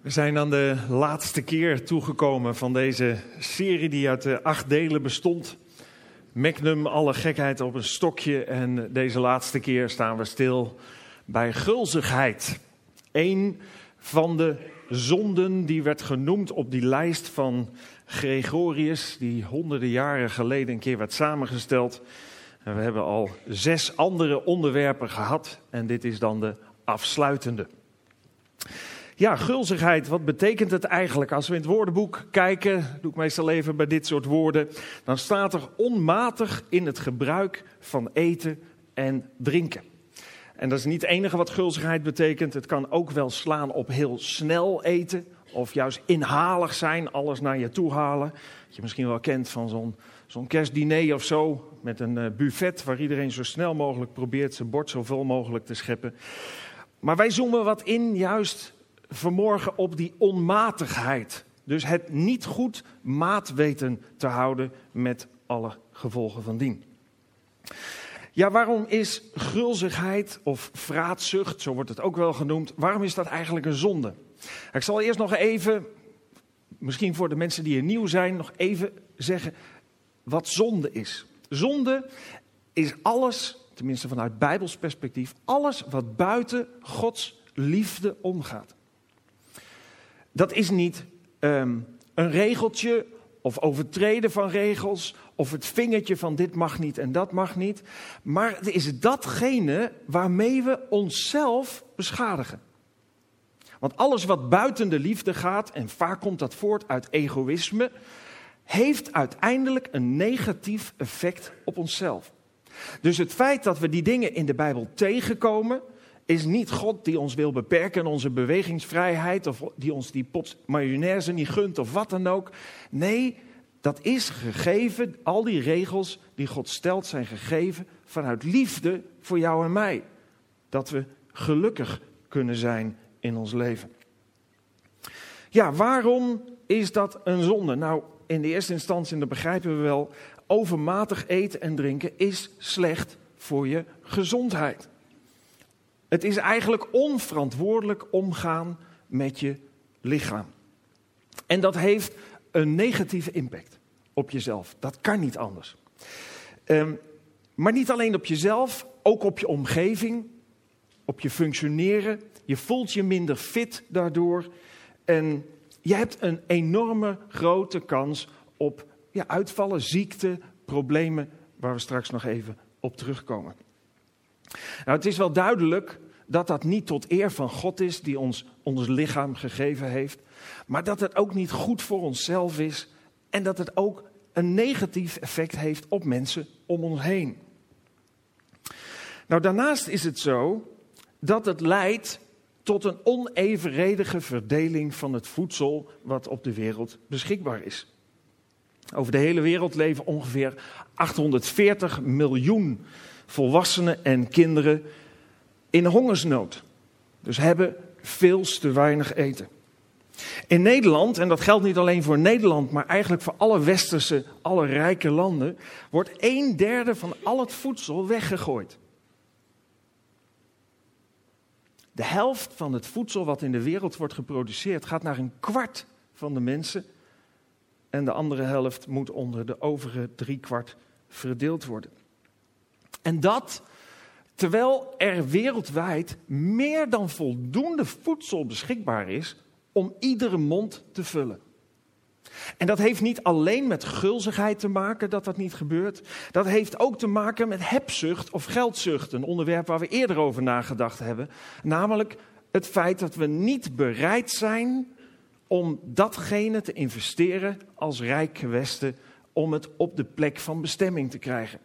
We zijn aan de laatste keer toegekomen van deze serie die uit acht delen bestond. Magnum, alle gekheid op een stokje. En deze laatste keer staan we stil bij gulzigheid. Eén van de zonden die werd genoemd op die lijst van Gregorius, die honderden jaren geleden een keer werd samengesteld. En we hebben al zes andere onderwerpen gehad en dit is dan de afsluitende. Ja, gulzigheid, wat betekent het eigenlijk? Als we in het woordenboek kijken, doe ik meestal even bij dit soort woorden, dan staat er onmatig in het gebruik van eten en drinken. En dat is niet het enige wat gulzigheid betekent. Het kan ook wel slaan op heel snel eten. Of juist inhalig zijn, alles naar je toe halen. Dat je misschien wel kent van zo'n zo'n kerstdiner of zo. Met een uh, buffet waar iedereen zo snel mogelijk probeert zijn bord zo vol mogelijk te scheppen. Maar wij zoomen wat in juist vanmorgen op die onmatigheid. Dus het niet goed maat weten te houden met alle gevolgen van dien. Ja, waarom is gulzigheid of vraatzucht, zo wordt het ook wel genoemd, waarom is dat eigenlijk een zonde? Ik zal eerst nog even, misschien voor de mensen die er nieuw zijn, nog even zeggen wat zonde is. Zonde is alles, tenminste vanuit Bijbels perspectief, alles wat buiten Gods liefde omgaat. Dat is niet um, een regeltje of overtreden van regels of het vingertje van dit mag niet en dat mag niet. Maar het is datgene waarmee we onszelf beschadigen. Want alles wat buiten de liefde gaat, en vaak komt dat voort uit egoïsme, heeft uiteindelijk een negatief effect op onszelf. Dus het feit dat we die dingen in de Bijbel tegenkomen, is niet God die ons wil beperken onze bewegingsvrijheid of die ons die pot mayonaise niet gunt of wat dan ook. Nee, dat is gegeven, al die regels die God stelt zijn gegeven vanuit liefde voor jou en mij. Dat we gelukkig kunnen zijn in ons leven. Ja, waarom is dat een zonde? Nou, in de eerste instantie, dat begrijpen we wel, overmatig eten en drinken is slecht voor je gezondheid. Het is eigenlijk onverantwoordelijk omgaan met je lichaam. En dat heeft een negatieve impact op jezelf. Dat kan niet anders. Um, maar niet alleen op jezelf, ook op je omgeving, op je functioneren. Je voelt je minder fit daardoor. En je hebt een enorme grote kans op ja, uitvallen, ziekte, problemen, waar we straks nog even op terugkomen. Nou, het is wel duidelijk dat dat niet tot eer van God is die ons ons lichaam gegeven heeft, maar dat het ook niet goed voor onszelf is en dat het ook een negatief effect heeft op mensen om ons heen. Nou, daarnaast is het zo dat het leidt tot een onevenredige verdeling van het voedsel wat op de wereld beschikbaar is. Over de hele wereld leven ongeveer 840 miljoen volwassenen en kinderen in hongersnood. Dus hebben veel te weinig eten. In Nederland, en dat geldt niet alleen voor Nederland, maar eigenlijk voor alle westerse, alle rijke landen, wordt een derde van al het voedsel weggegooid. De helft van het voedsel wat in de wereld wordt geproduceerd gaat naar een kwart van de mensen. En de andere helft moet onder de overige drie kwart verdeeld worden. En dat terwijl er wereldwijd meer dan voldoende voedsel beschikbaar is om iedere mond te vullen. En dat heeft niet alleen met gulzigheid te maken dat dat niet gebeurt. Dat heeft ook te maken met hebzucht of geldzucht. Een onderwerp waar we eerder over nagedacht hebben. Namelijk het feit dat we niet bereid zijn om datgene te investeren als rijk westen om het op de plek van bestemming te krijgen.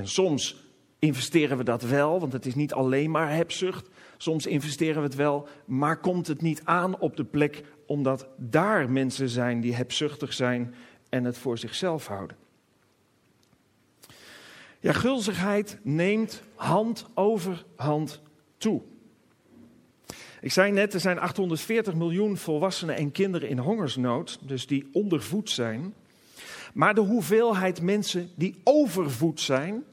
En soms investeren we dat wel, want het is niet alleen maar hebzucht. Soms investeren we het wel, maar komt het niet aan op de plek omdat daar mensen zijn die hebzuchtig zijn en het voor zichzelf houden. Ja, gulzigheid neemt hand over hand toe. Ik zei net, er zijn 840 miljoen volwassenen en kinderen in hongersnood, dus die ondervoed zijn. Maar de hoeveelheid mensen die overvoed zijn,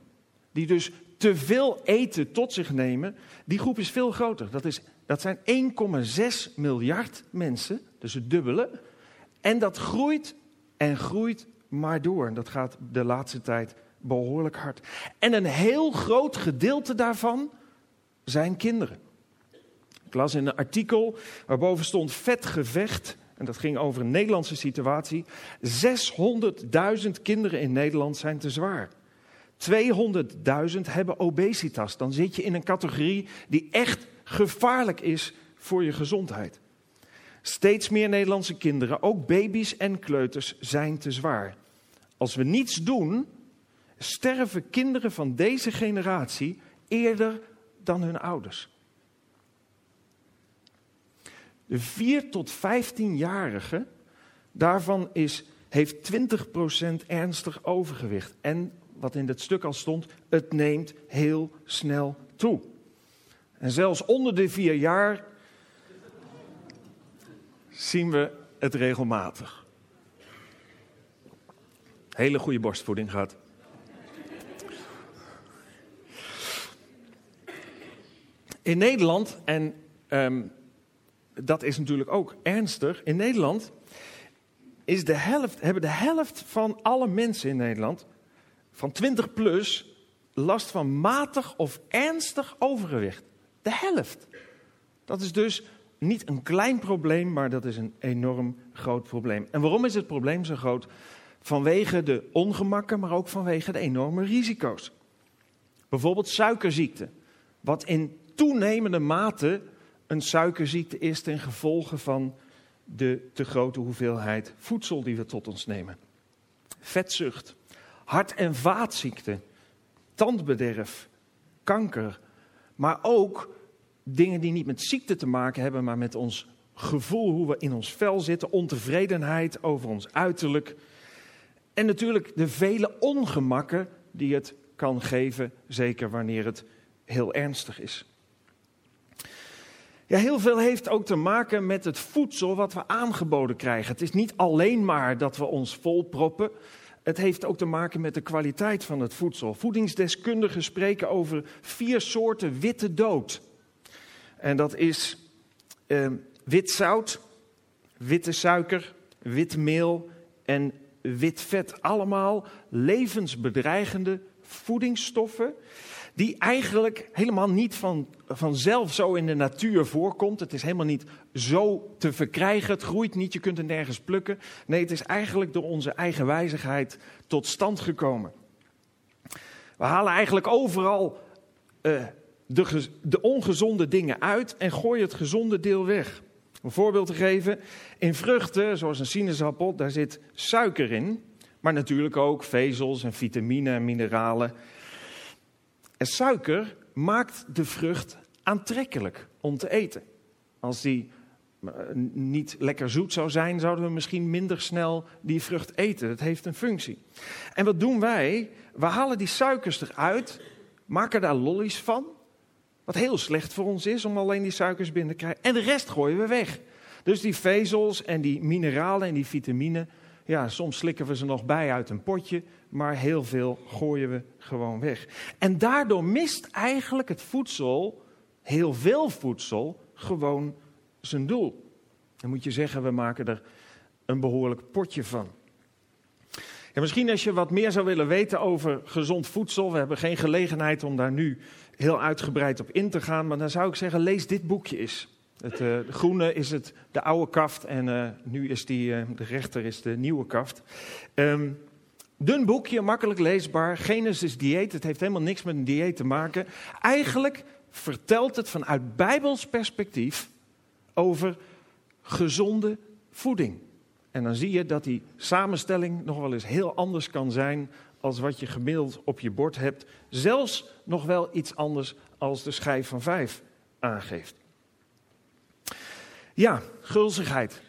die dus te veel eten tot zich nemen, die groep is veel groter. Dat, is, dat zijn 1,6 miljard mensen, dus het dubbele. En dat groeit en groeit maar door. En dat gaat de laatste tijd behoorlijk hard. En een heel groot gedeelte daarvan zijn kinderen. Ik las in een artikel waarboven stond vet gevecht. En dat ging over een Nederlandse situatie. 600.000 kinderen in Nederland zijn te zwaar. 200.000 hebben obesitas. Dan zit je in een categorie die echt gevaarlijk is voor je gezondheid. Steeds meer Nederlandse kinderen, ook baby's en kleuters, zijn te zwaar. Als we niets doen, sterven kinderen van deze generatie eerder dan hun ouders. De 4 tot 15-jarigen, daarvan is, heeft 20% ernstig overgewicht. En wat in het stuk al stond, het neemt heel snel toe. En zelfs onder de vier jaar zien we het regelmatig. Hele goede borstvoeding gehad. In Nederland, en um, dat is natuurlijk ook ernstig, in Nederland is de helft, hebben de helft van alle mensen in Nederland van 20 plus last van matig of ernstig overgewicht. De helft. Dat is dus niet een klein probleem, maar dat is een enorm groot probleem. En waarom is het probleem zo groot? Vanwege de ongemakken, maar ook vanwege de enorme risico's. Bijvoorbeeld suikerziekte, wat in toenemende mate een suikerziekte is ten gevolge van de te grote hoeveelheid voedsel die we tot ons nemen. Vetzucht, hart- en vaatziekten, tandbederf, kanker, maar ook dingen die niet met ziekte te maken hebben, maar met ons gevoel, hoe we in ons vel zitten, ontevredenheid over ons uiterlijk. En natuurlijk de vele ongemakken die het kan geven, zeker wanneer het heel ernstig is. Ja, heel veel heeft ook te maken met het voedsel wat we aangeboden krijgen. Het is niet alleen maar dat we ons volproppen. Het heeft ook te maken met de kwaliteit van het voedsel. Voedingsdeskundigen spreken over vier soorten witte dood. En dat is eh, wit zout, witte suiker, wit meel en wit vet. Allemaal levensbedreigende voedingsstoffen die eigenlijk helemaal niet van, vanzelf zo in de natuur voorkomt. Het is helemaal niet zo te verkrijgen. Het groeit niet, je kunt het nergens plukken. Nee, het is eigenlijk door onze eigen wijzigheid tot stand gekomen. We halen eigenlijk overal uh, de, de ongezonde dingen uit en gooien het gezonde deel weg. Een voorbeeld te geven, in vruchten, zoals een sinaasappel, daar zit suiker in. Maar natuurlijk ook vezels en vitamine en mineralen. En suiker maakt de vrucht aantrekkelijk om te eten. Als die eh, niet lekker zoet zou zijn, zouden we misschien minder snel die vrucht eten. Dat heeft een functie. En wat doen wij? We halen die suikers eruit, maken daar lollies van. Wat heel slecht voor ons is om alleen die suikers binnen te krijgen. En de rest gooien we weg. Dus die vezels en die mineralen en die vitamine, ja, soms slikken we ze nog bij uit een potje maar heel veel gooien we gewoon weg. En daardoor mist eigenlijk het voedsel, heel veel voedsel, gewoon zijn doel. Dan moet je zeggen, we maken er een behoorlijk potje van. Ja, misschien als je wat meer zou willen weten over gezond voedsel, we hebben geen gelegenheid om daar nu heel uitgebreid op in te gaan, maar dan zou ik zeggen, lees dit boekje eens. Het de groene is het, de oude kaft en uh, nu is die, uh, de rechter is de nieuwe kaft. Um, Dun boekje, makkelijk leesbaar. Genesis dieet, het heeft helemaal niks met een dieet te maken. Eigenlijk vertelt het vanuit Bijbels perspectief over gezonde voeding. En dan zie je dat die samenstelling nog wel eens heel anders kan zijn als wat je gemiddeld op je bord hebt. Zelfs nog wel iets anders als de schijf van vijf aangeeft. Ja, gulzigheid.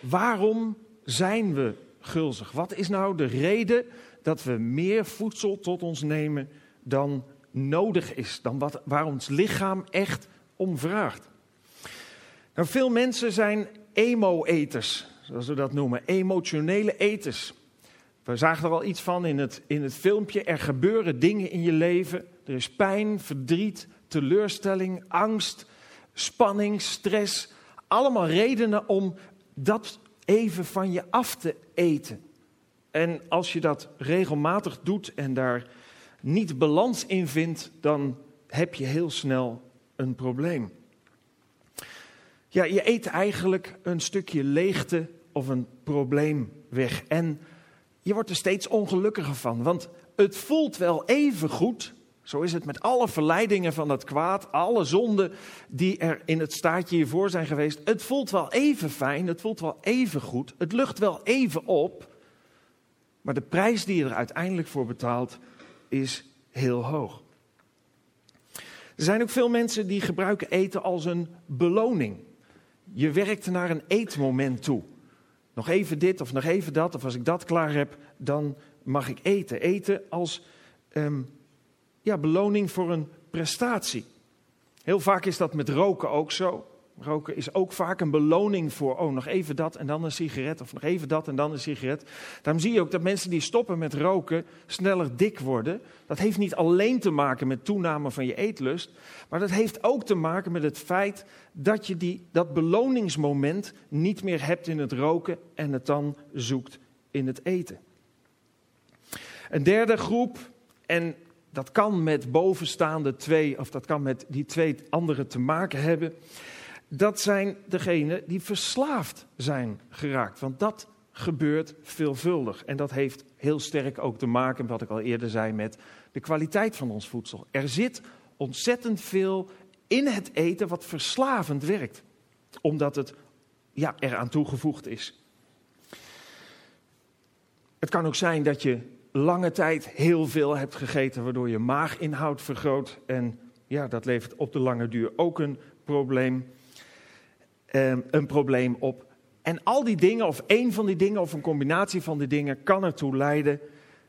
Waarom zijn we gulzig? Wat is nou de reden dat we meer voedsel tot ons nemen dan nodig is, dan wat, waar ons lichaam echt om vraagt? Nou, veel mensen zijn emo-eters, zoals we dat noemen, emotionele eters. We zagen er al iets van in het, in het filmpje. Er gebeuren dingen in je leven er is pijn, verdriet, teleurstelling, angst, spanning, stress. Allemaal redenen om dat even van je af te eten. En als je dat regelmatig doet en daar niet balans in vindt, dan heb je heel snel een probleem. Ja, je eet eigenlijk een stukje leegte of een probleem weg. En je wordt er steeds ongelukkiger van. Want het voelt wel even goed. Zo is het met alle verleidingen van het kwaad, alle zonden die er in het staartje hiervoor zijn geweest. Het voelt wel even fijn, het voelt wel even goed, het lucht wel even op. Maar de prijs die je er uiteindelijk voor betaalt is heel hoog. Er zijn ook veel mensen die gebruiken eten als een beloning. Je werkt naar een eetmoment toe. Nog even dit of nog even dat, of als ik dat klaar heb, dan mag ik eten. Eten als um, ja, beloning voor een prestatie. Heel vaak is dat met roken ook zo. Roken is ook vaak een beloning voor, oh, nog even dat en dan een sigaret, of nog even dat en dan een sigaret. Daarom zie je ook dat mensen die stoppen met roken sneller dik worden. Dat heeft niet alleen te maken met toename van je eetlust, maar dat heeft ook te maken met het feit dat je die, dat beloningsmoment niet meer hebt in het roken en het dan zoekt in het eten. Een derde groep, en dat kan met bovenstaande twee, of dat kan met die twee anderen te maken hebben dat zijn degenen die verslaafd zijn geraakt. Want dat gebeurt veelvuldig. En dat heeft heel sterk ook te maken, wat ik al eerder zei, met de kwaliteit van ons voedsel. Er zit ontzettend veel in het eten wat verslavend werkt, omdat het ja, eraan toegevoegd is. Het kan ook zijn dat je lange tijd heel veel hebt gegeten, waardoor je maaginhoud vergroot. En ja, dat levert op de lange duur ook een probleem. Ehm, een probleem op. En al die dingen, of één van die dingen, of een combinatie van die dingen, kan ertoe leiden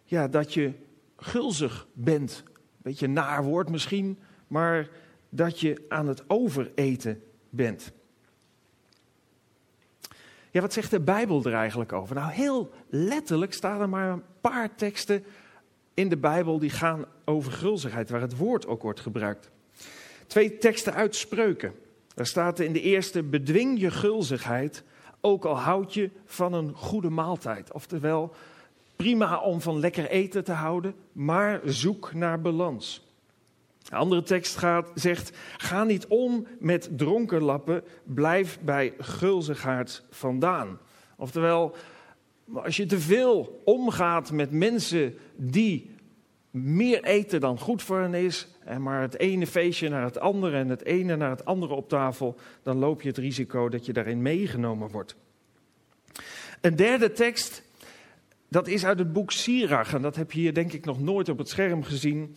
ja, dat je gulzig bent. Beetje naar woord misschien, maar dat je aan het overeten bent. Ja, wat zegt de Bijbel er eigenlijk over? Nou, heel letterlijk staan er maar een paar teksten in de Bijbel die gaan over gulzigheid, waar het woord ook wordt gebruikt. Twee teksten uit spreuken. Daar staat in de eerste: bedwing je gulzigheid, ook al houd je van een goede maaltijd. Oftewel, prima om van lekker eten te houden, maar zoek naar balans. De andere tekst gaat, zegt: ga niet om met dronkenlappen, blijf bij gulzigheid vandaan. Oftewel, als je te veel omgaat met mensen die meer eten dan goed voor hen is, en maar het ene feestje naar het andere en het ene naar het andere op tafel, dan loop je het risico dat je daarin meegenomen wordt. Een derde tekst, dat is uit het boek Sirach, en dat heb je hier denk ik nog nooit op het scherm gezien.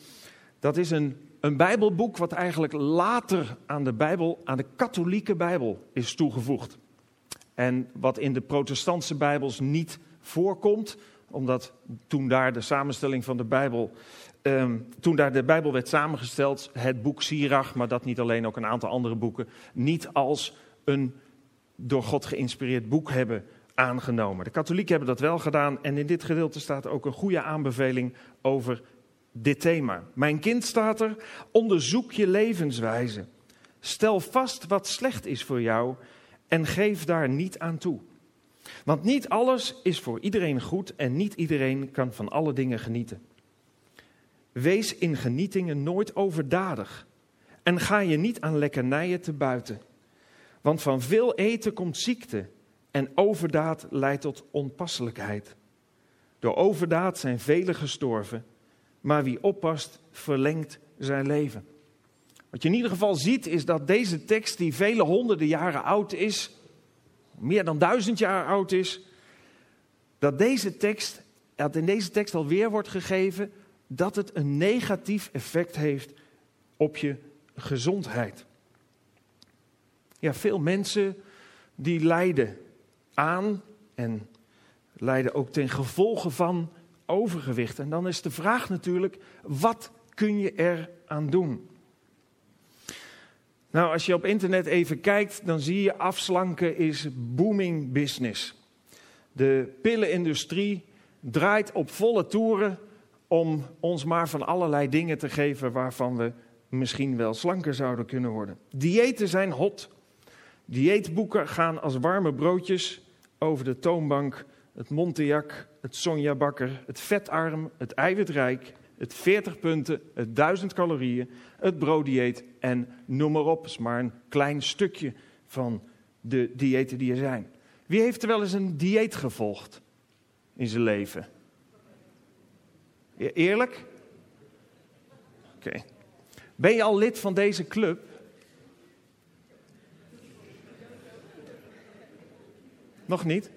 Dat is een, een Bijbelboek wat eigenlijk later aan de Bijbel, aan de katholieke Bijbel is toegevoegd. En wat in de protestantse Bijbels niet voorkomt, omdat toen daar de samenstelling van de Bijbel, ehm, toen daar de Bijbel werd samengesteld, het boek Sirach, maar dat niet alleen, ook een aantal andere boeken, niet als een door God geïnspireerd boek hebben aangenomen. De katholieken hebben dat wel gedaan en in dit gedeelte staat ook een goede aanbeveling over dit thema. Mijn kind staat er, onderzoek je levenswijze. Stel vast wat slecht is voor jou en geef daar niet aan toe. Want niet alles is voor iedereen goed en niet iedereen kan van alle dingen genieten. Wees in genietingen nooit overdadig en ga je niet aan lekkernijen te buiten. Want van veel eten komt ziekte en overdaad leidt tot onpasselijkheid. Door overdaad zijn velen gestorven, maar wie oppast verlengt zijn leven. Wat je in ieder geval ziet is dat deze tekst, die vele honderden jaren oud is, meer dan duizend jaar oud is, dat, deze tekst, dat in deze tekst alweer wordt gegeven dat het een negatief effect heeft op je gezondheid. Ja, veel mensen die lijden aan en lijden ook ten gevolge van overgewicht. En dan is de vraag natuurlijk, wat kun je er aan doen? Nou, als je op internet even kijkt, dan zie je afslanken is booming business. De pillenindustrie draait op volle toeren. om ons maar van allerlei dingen te geven waarvan we misschien wel slanker zouden kunnen worden. Diëten zijn hot. Dieetboeken gaan als warme broodjes over de toonbank. Het Montejac, het Sonja Bakker, het vetarm, het eiwitrijk, het 40 punten, het 1000 calorieën, het brooddieet en noem maar op. Is maar een klein stukje van de diëten die er zijn. Wie heeft er wel eens een dieet gevolgd in zijn leven? Eerlijk? Oké. Ben je al lid van deze club? Nog niet?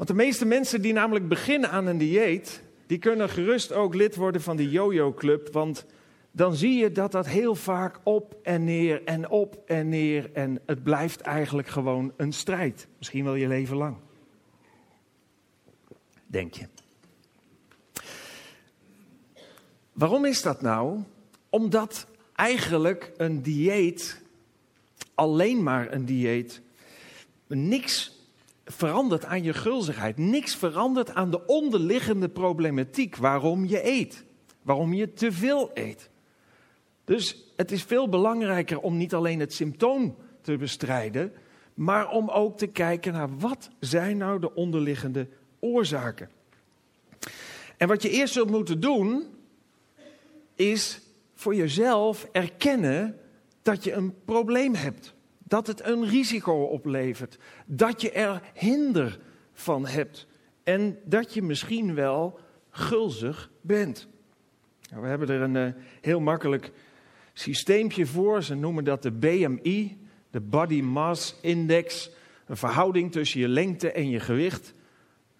Want de meeste mensen die namelijk beginnen aan een dieet, die kunnen gerust ook lid worden van de Yo-Yo Club. Want dan zie je dat dat heel vaak op en neer en op en neer. En het blijft eigenlijk gewoon een strijd. Misschien wel je leven lang. Denk je. Waarom is dat nou? Omdat eigenlijk een dieet, alleen maar een dieet, niks verandert aan je gulzigheid. Niks verandert aan de onderliggende problematiek waarom je eet. Waarom je te veel eet. Dus het is veel belangrijker om niet alleen het symptoom te bestrijden, maar om ook te kijken naar wat zijn nou de onderliggende oorzaken. En wat je eerst zult moeten doen, is voor jezelf erkennen dat je een probleem hebt. Dat het een risico oplevert. Dat je er hinder van hebt. En dat je misschien wel gulzig bent. Nou, we hebben er een uh, heel makkelijk systeempje voor. Ze noemen dat de BMI, de Body Mass Index. Een verhouding tussen je lengte en je gewicht.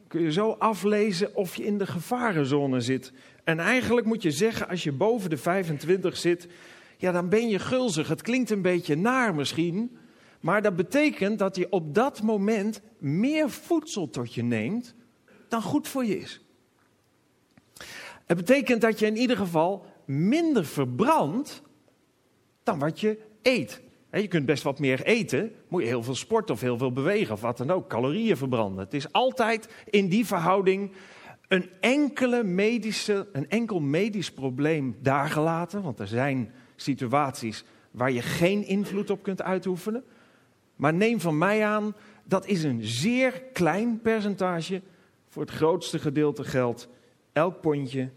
Kun je zo aflezen of je in de gevarenzone zit. En eigenlijk moet je zeggen, als je boven de 25 zit, ja, dan ben je gulzig. Het klinkt een beetje naar misschien, maar dat betekent dat je op dat moment meer voedsel tot je neemt dan goed voor je is. Het betekent dat je in ieder geval minder verbrandt dan wat je eet. Je kunt best wat meer eten, moet je heel veel sporten of heel veel bewegen of wat dan ook, calorieën verbranden. Het is altijd in die verhouding een, enkele medische, een enkel medisch probleem daargelaten, want er zijn situaties waar je geen invloed op kunt uitoefenen. Maar neem van mij aan, dat is een zeer klein percentage. Voor het grootste gedeelte geldt, elk pondje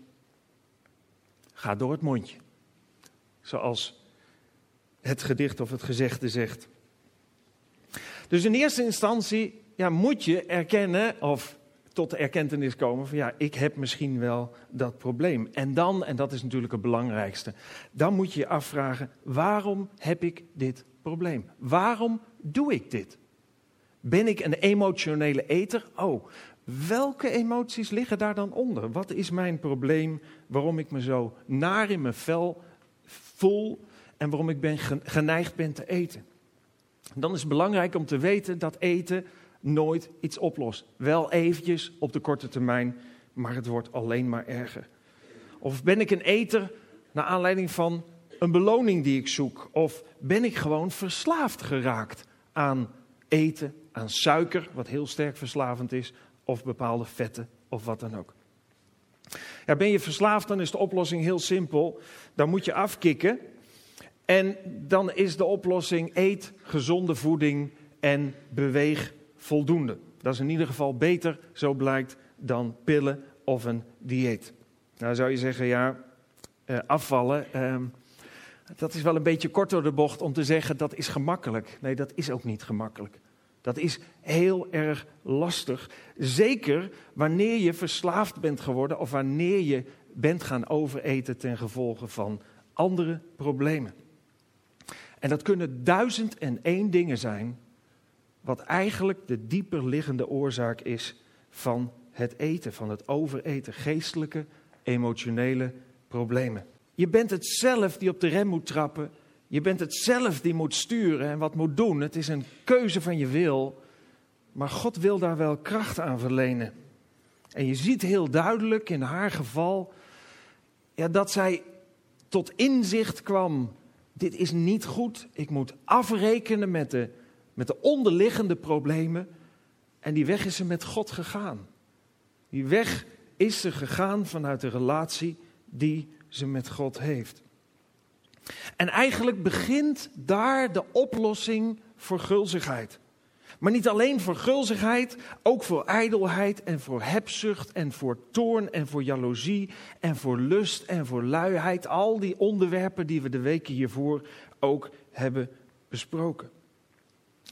gaat door het mondje. Zoals het gedicht of het gezegde zegt. Dus in eerste instantie ja, moet je erkennen, of tot de erkentenis komen van ja, ik heb misschien wel dat probleem. En dan, en dat is natuurlijk het belangrijkste, dan moet je je afvragen, waarom heb ik dit probleem? Waarom doe ik dit? Ben ik een emotionele eter? Oh, welke emoties liggen daar dan onder? Wat is mijn probleem waarom ik me zo naar in mijn vel voel en waarom ik ben geneigd ben te eten? Dan is het belangrijk om te weten dat eten nooit iets oplost. Wel eventjes op de korte termijn, maar het wordt alleen maar erger. Of ben ik een eter naar aanleiding van een beloning die ik zoek? Of ben ik gewoon verslaafd geraakt aan eten, aan suiker, wat heel sterk verslavend is, of bepaalde vetten of wat dan ook? Ja, ben je verslaafd, dan is de oplossing heel simpel. Dan moet je afkicken. En dan is de oplossing: eet gezonde voeding en beweeg voldoende. Dat is in ieder geval beter, zo blijkt, dan pillen of een dieet. Nou zou je zeggen, ja, eh, afvallen, eh, dat is wel een beetje kort door de bocht om te zeggen dat is gemakkelijk. Nee, dat is ook niet gemakkelijk. Dat is heel erg lastig. Zeker wanneer je verslaafd bent geworden of wanneer je bent gaan overeten ten gevolge van andere problemen. En dat kunnen duizend en één dingen zijn wat eigenlijk de dieper liggende oorzaak is van het eten, van het overeten, geestelijke, emotionele problemen. Je bent het zelf die op de rem moet trappen. Je bent het zelf die moet sturen en wat moet doen. Het is een keuze van je wil. Maar God wil daar wel kracht aan verlenen. En je ziet heel duidelijk in haar geval ja, dat zij tot inzicht kwam. Dit is niet goed. Ik moet afrekenen met de met de onderliggende problemen. En die weg is ze met God gegaan. Die weg is ze gegaan vanuit de relatie die ze met God heeft. En eigenlijk begint daar de oplossing voor gulzigheid. Maar niet alleen voor gulzigheid, ook voor ijdelheid en voor hebzucht en voor toorn en voor jaloezie en voor lust en voor luiheid. Al die onderwerpen die we de weken hiervoor ook hebben besproken.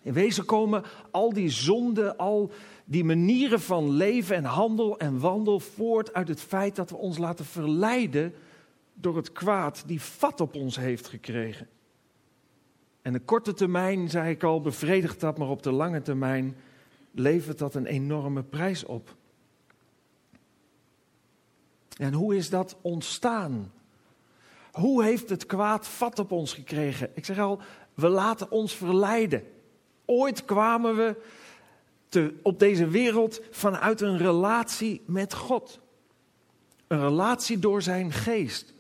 In wezen komen al die zonden, al die manieren van leven en handel en wandel voort uit het feit dat we ons laten verleiden door het kwaad die vat op ons heeft gekregen. En de korte termijn, zei ik al, bevredigt dat, maar op de lange termijn levert dat een enorme prijs op. En hoe is dat ontstaan? Hoe heeft het kwaad vat op ons gekregen? Ik zeg al, we laten ons verleiden. Ooit kwamen we te, op deze wereld vanuit een relatie met God. Een relatie door zijn geest.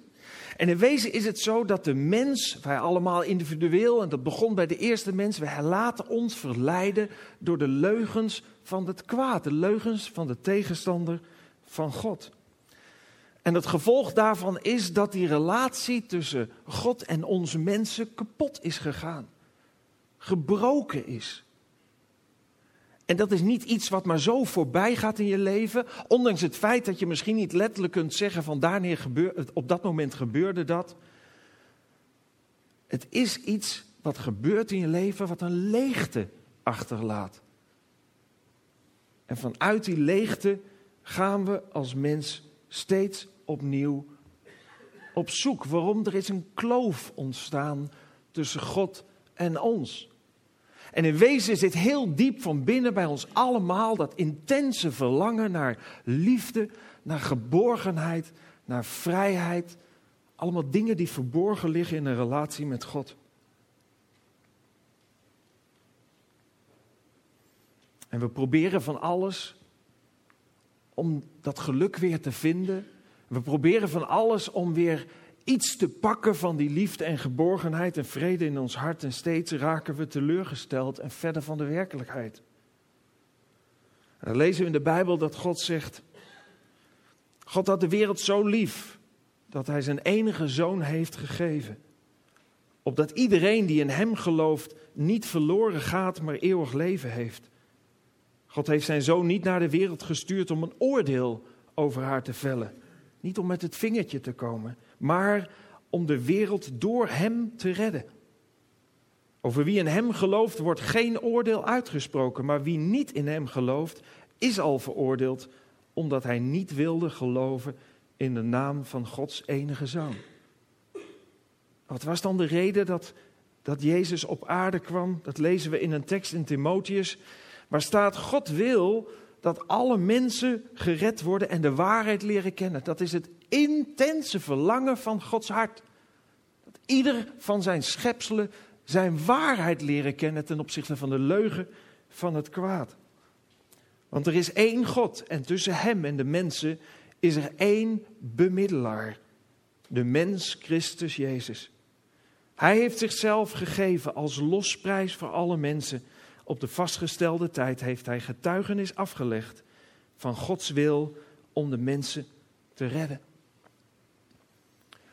En in wezen is het zo dat de mens, wij allemaal individueel, en dat begon bij de eerste mens, wij laten ons verleiden door de leugens van het kwaad, de leugens van de tegenstander van God. En het gevolg daarvan is dat die relatie tussen God en onze mensen kapot is gegaan, gebroken is. En dat is niet iets wat maar zo voorbij gaat in je leven. Ondanks het feit dat je misschien niet letterlijk kunt zeggen van daarneer op dat moment gebeurde dat. Het is iets wat gebeurt in je leven wat een leegte achterlaat. En vanuit die leegte gaan we als mens steeds opnieuw op zoek. Waarom? Er is een kloof ontstaan tussen God en ons. En in wezen zit heel diep van binnen bij ons allemaal dat intense verlangen naar liefde, naar geborgenheid, naar vrijheid. Allemaal dingen die verborgen liggen in een relatie met God. En we proberen van alles om dat geluk weer te vinden. We proberen van alles om weer iets te pakken van die liefde en geborgenheid en vrede in ons hart en steeds raken we teleurgesteld en verder van de werkelijkheid. En dan lezen we in de Bijbel dat God zegt, God had de wereld zo lief dat hij zijn enige zoon heeft gegeven. Opdat iedereen die in hem gelooft niet verloren gaat, maar eeuwig leven heeft. God heeft zijn zoon niet naar de wereld gestuurd om een oordeel over haar te vellen. Niet om met het vingertje te komen, maar om de wereld door Hem te redden. Over wie in Hem gelooft wordt geen oordeel uitgesproken, maar wie niet in Hem gelooft is al veroordeeld, omdat hij niet wilde geloven in de naam van Gods enige Zoon. Wat was dan de reden dat, dat Jezus op aarde kwam? Dat lezen we in een tekst in Timotheus, waar staat: God wil dat alle mensen gered worden en de waarheid leren kennen. Dat is het intense verlangen van Gods hart. Dat ieder van zijn schepselen zijn waarheid leren kennen ten opzichte van de leugen van het kwaad. Want er is één God en tussen hem en de mensen is er één bemiddelaar. De mens Christus Jezus. Hij heeft zichzelf gegeven als losprijs voor alle mensen op de vastgestelde tijd heeft hij getuigenis afgelegd van Gods wil om de mensen te redden.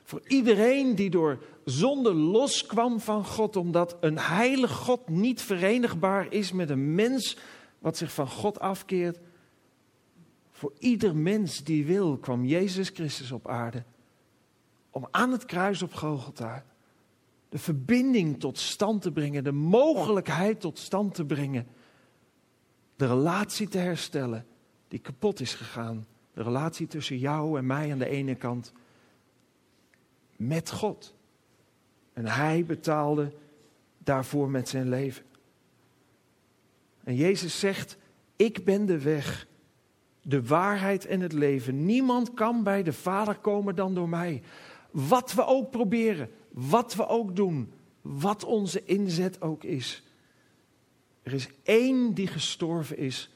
Voor iedereen die door zonde loskwam van God, omdat een heilig God niet verenigbaar is met een mens wat zich van God afkeert. Voor ieder mens die wil, kwam Jezus Christus op aarde om aan het kruis op Golgotha de verbinding tot stand te brengen, de mogelijkheid tot stand te brengen, de relatie te herstellen die kapot is gegaan. De relatie tussen jou en mij aan de ene kant met God. En hij betaalde daarvoor met zijn leven. En Jezus zegt, ik ben de weg, de waarheid en het leven. Niemand kan bij de Vader komen dan door mij. Wat we ook proberen, wat we ook doen, wat onze inzet ook is. Er is één die gestorven is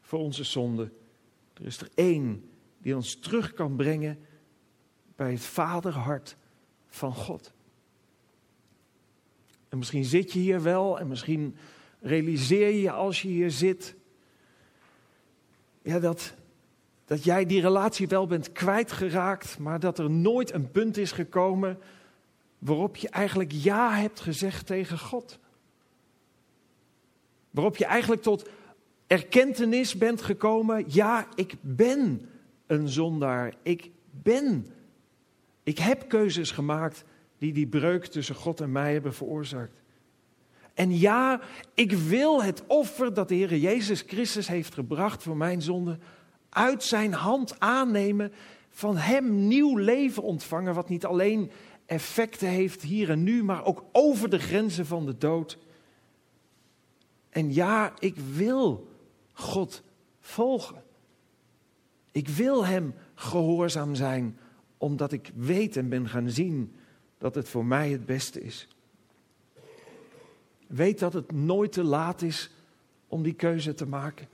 voor onze zonde. Er is er één die ons terug kan brengen bij het vaderhart van God. En misschien zit je hier wel en misschien realiseer je als je hier zit, ja, dat Dat jij die relatie wel bent kwijtgeraakt, maar dat er nooit een punt is gekomen waarop je eigenlijk ja hebt gezegd tegen God. Waarop je eigenlijk tot erkentenis bent gekomen, ja, ik ben een zondaar. Ik ben. Ik heb keuzes gemaakt die die breuk tussen God en mij hebben veroorzaakt. En ja, ik wil het offer dat de Heer Jezus Christus heeft gebracht voor mijn zonde uit zijn hand aannemen, van Hem nieuw leven ontvangen, wat niet alleen effecten heeft hier en nu, maar ook over de grenzen van de dood. En ja, ik wil God volgen. Ik wil Hem gehoorzaam zijn, omdat ik weet en ben gaan zien dat het voor mij het beste is. Weet dat het nooit te laat is om die keuze te maken.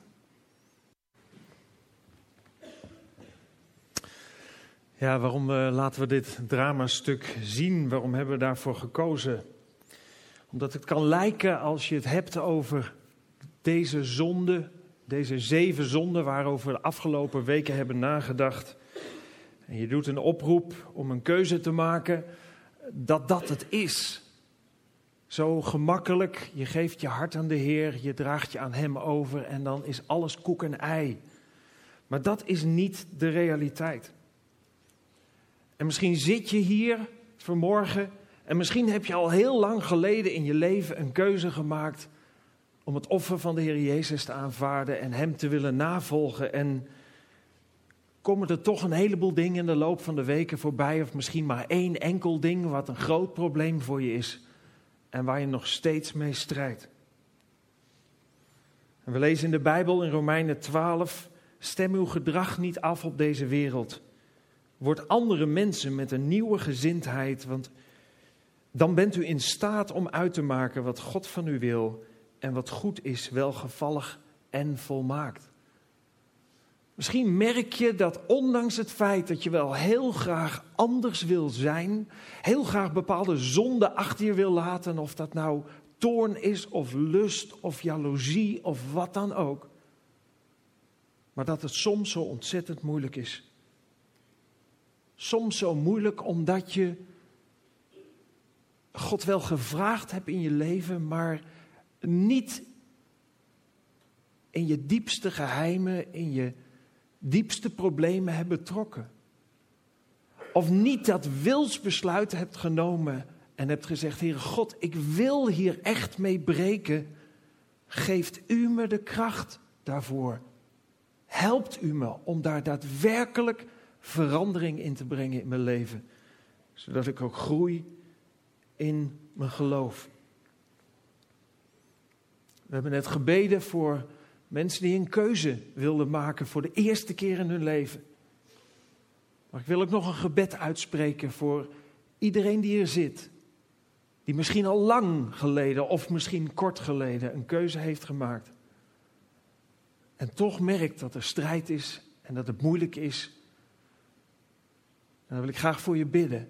Ja, waarom uh, laten we dit dramastuk zien? Waarom hebben we daarvoor gekozen? Omdat het kan lijken als je het hebt over deze zonde, deze zeven zonden waarover we de afgelopen weken hebben nagedacht. En je doet een oproep om een keuze te maken, dat dat het is. Zo gemakkelijk, je geeft je hart aan de Heer, je draagt je aan Hem over en dan is alles koek en ei. Maar dat is niet de realiteit. En misschien zit je hier vanmorgen en misschien heb je al heel lang geleden in je leven een keuze gemaakt om het offer van de Heer Jezus te aanvaarden en Hem te willen navolgen. En komen er toch een heleboel dingen in de loop van de weken voorbij, of misschien maar één enkel ding wat een groot probleem voor je is en waar je nog steeds mee strijdt. En we lezen in de Bijbel in Romeinen 12: Stem uw gedrag niet af op deze wereld. Word andere mensen met een nieuwe gezindheid, want dan bent u in staat om uit te maken wat God van u wil en wat goed is, welgevallig en volmaakt. Misschien merk je dat ondanks het feit dat je wel heel graag anders wil zijn, heel graag bepaalde zonden achter je wil laten, of dat nou toorn is, of lust, of jaloezie, of wat dan ook, maar dat het soms zo ontzettend moeilijk is. Soms zo moeilijk omdat je God wel gevraagd hebt in je leven, maar niet in je diepste geheimen, in je diepste problemen hebt betrokken. Of niet dat wilsbesluit hebt genomen en hebt gezegd: Heere God, ik wil hier echt mee breken. Geeft u me de kracht daarvoor? Helpt u me om daar daadwerkelijk verandering in te brengen in mijn leven, zodat ik ook groei in mijn geloof? We hebben net gebeden voor mensen die een keuze wilden maken voor de eerste keer in hun leven. Maar ik wil ook nog een gebed uitspreken voor iedereen die hier zit. Die misschien al lang geleden of misschien kort geleden een keuze heeft gemaakt. En toch merkt dat er strijd is en dat het moeilijk is. En dan wil ik graag voor je bidden.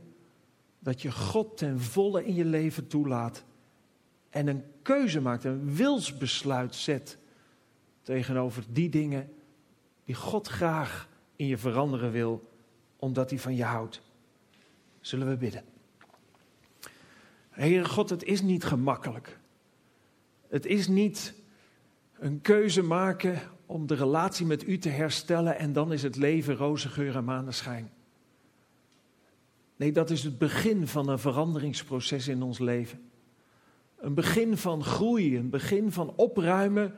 Dat je God ten volle in je leven toelaat. En een keuze maakt, een wilsbesluit zet tegenover die dingen die God graag in je veranderen wil, omdat hij van je houdt. Zullen we bidden. Heere God, het is niet gemakkelijk. Het is niet een keuze maken om de relatie met u te herstellen en dan is het leven roze geur en maneschijn. Nee, dat is het begin van een veranderingsproces in ons leven. Een begin van groei, een begin van opruimen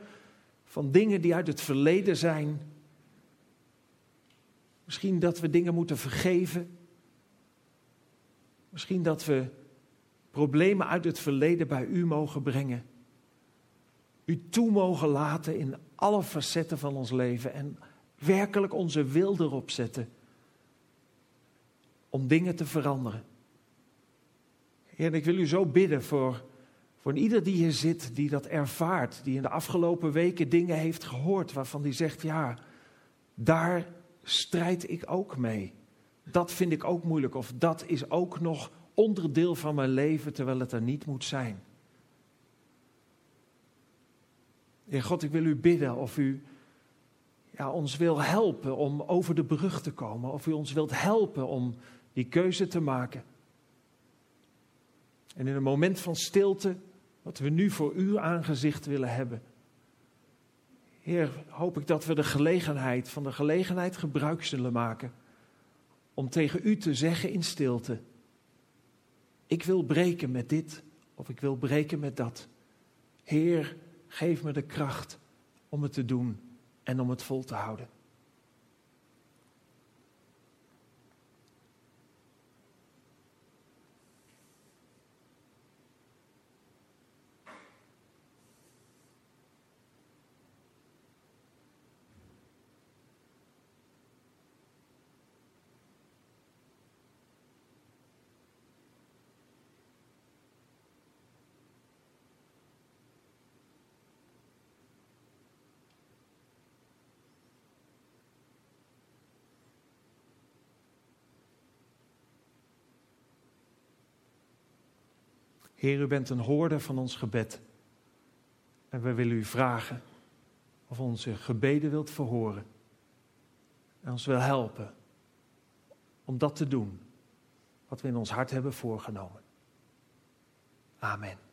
van dingen die uit het verleden zijn. Misschien dat we dingen moeten vergeven. Misschien dat we problemen uit het verleden bij u mogen brengen. U toe mogen laten in alle facetten van ons leven en werkelijk onze wil erop zetten om dingen te veranderen. Heer, ik wil u zo bidden voor voor ieder die hier zit, die dat ervaart, die in de afgelopen weken dingen heeft gehoord waarvan die zegt, ja, daar strijd ik ook mee. Dat vind ik ook moeilijk of dat is ook nog onderdeel van mijn leven terwijl het er niet moet zijn. Heer God, ik wil u bidden of u ja, ons wil helpen om over de brug te komen. Of u ons wilt helpen om die keuze te maken. En in een moment van stilte, wat we nu voor uw aangezicht willen hebben. Heer, hoop ik dat we de gelegenheid, van de gelegenheid gebruik zullen maken. Om tegen u te zeggen in stilte. Ik wil breken met dit of ik wil breken met dat. Heer, geef me de kracht om het te doen en om het vol te houden. Heer, u bent een hoorder van ons gebed. En we willen u vragen of onze gebeden wilt verhoren. En ons wil helpen om dat te doen wat we in ons hart hebben voorgenomen. Amen.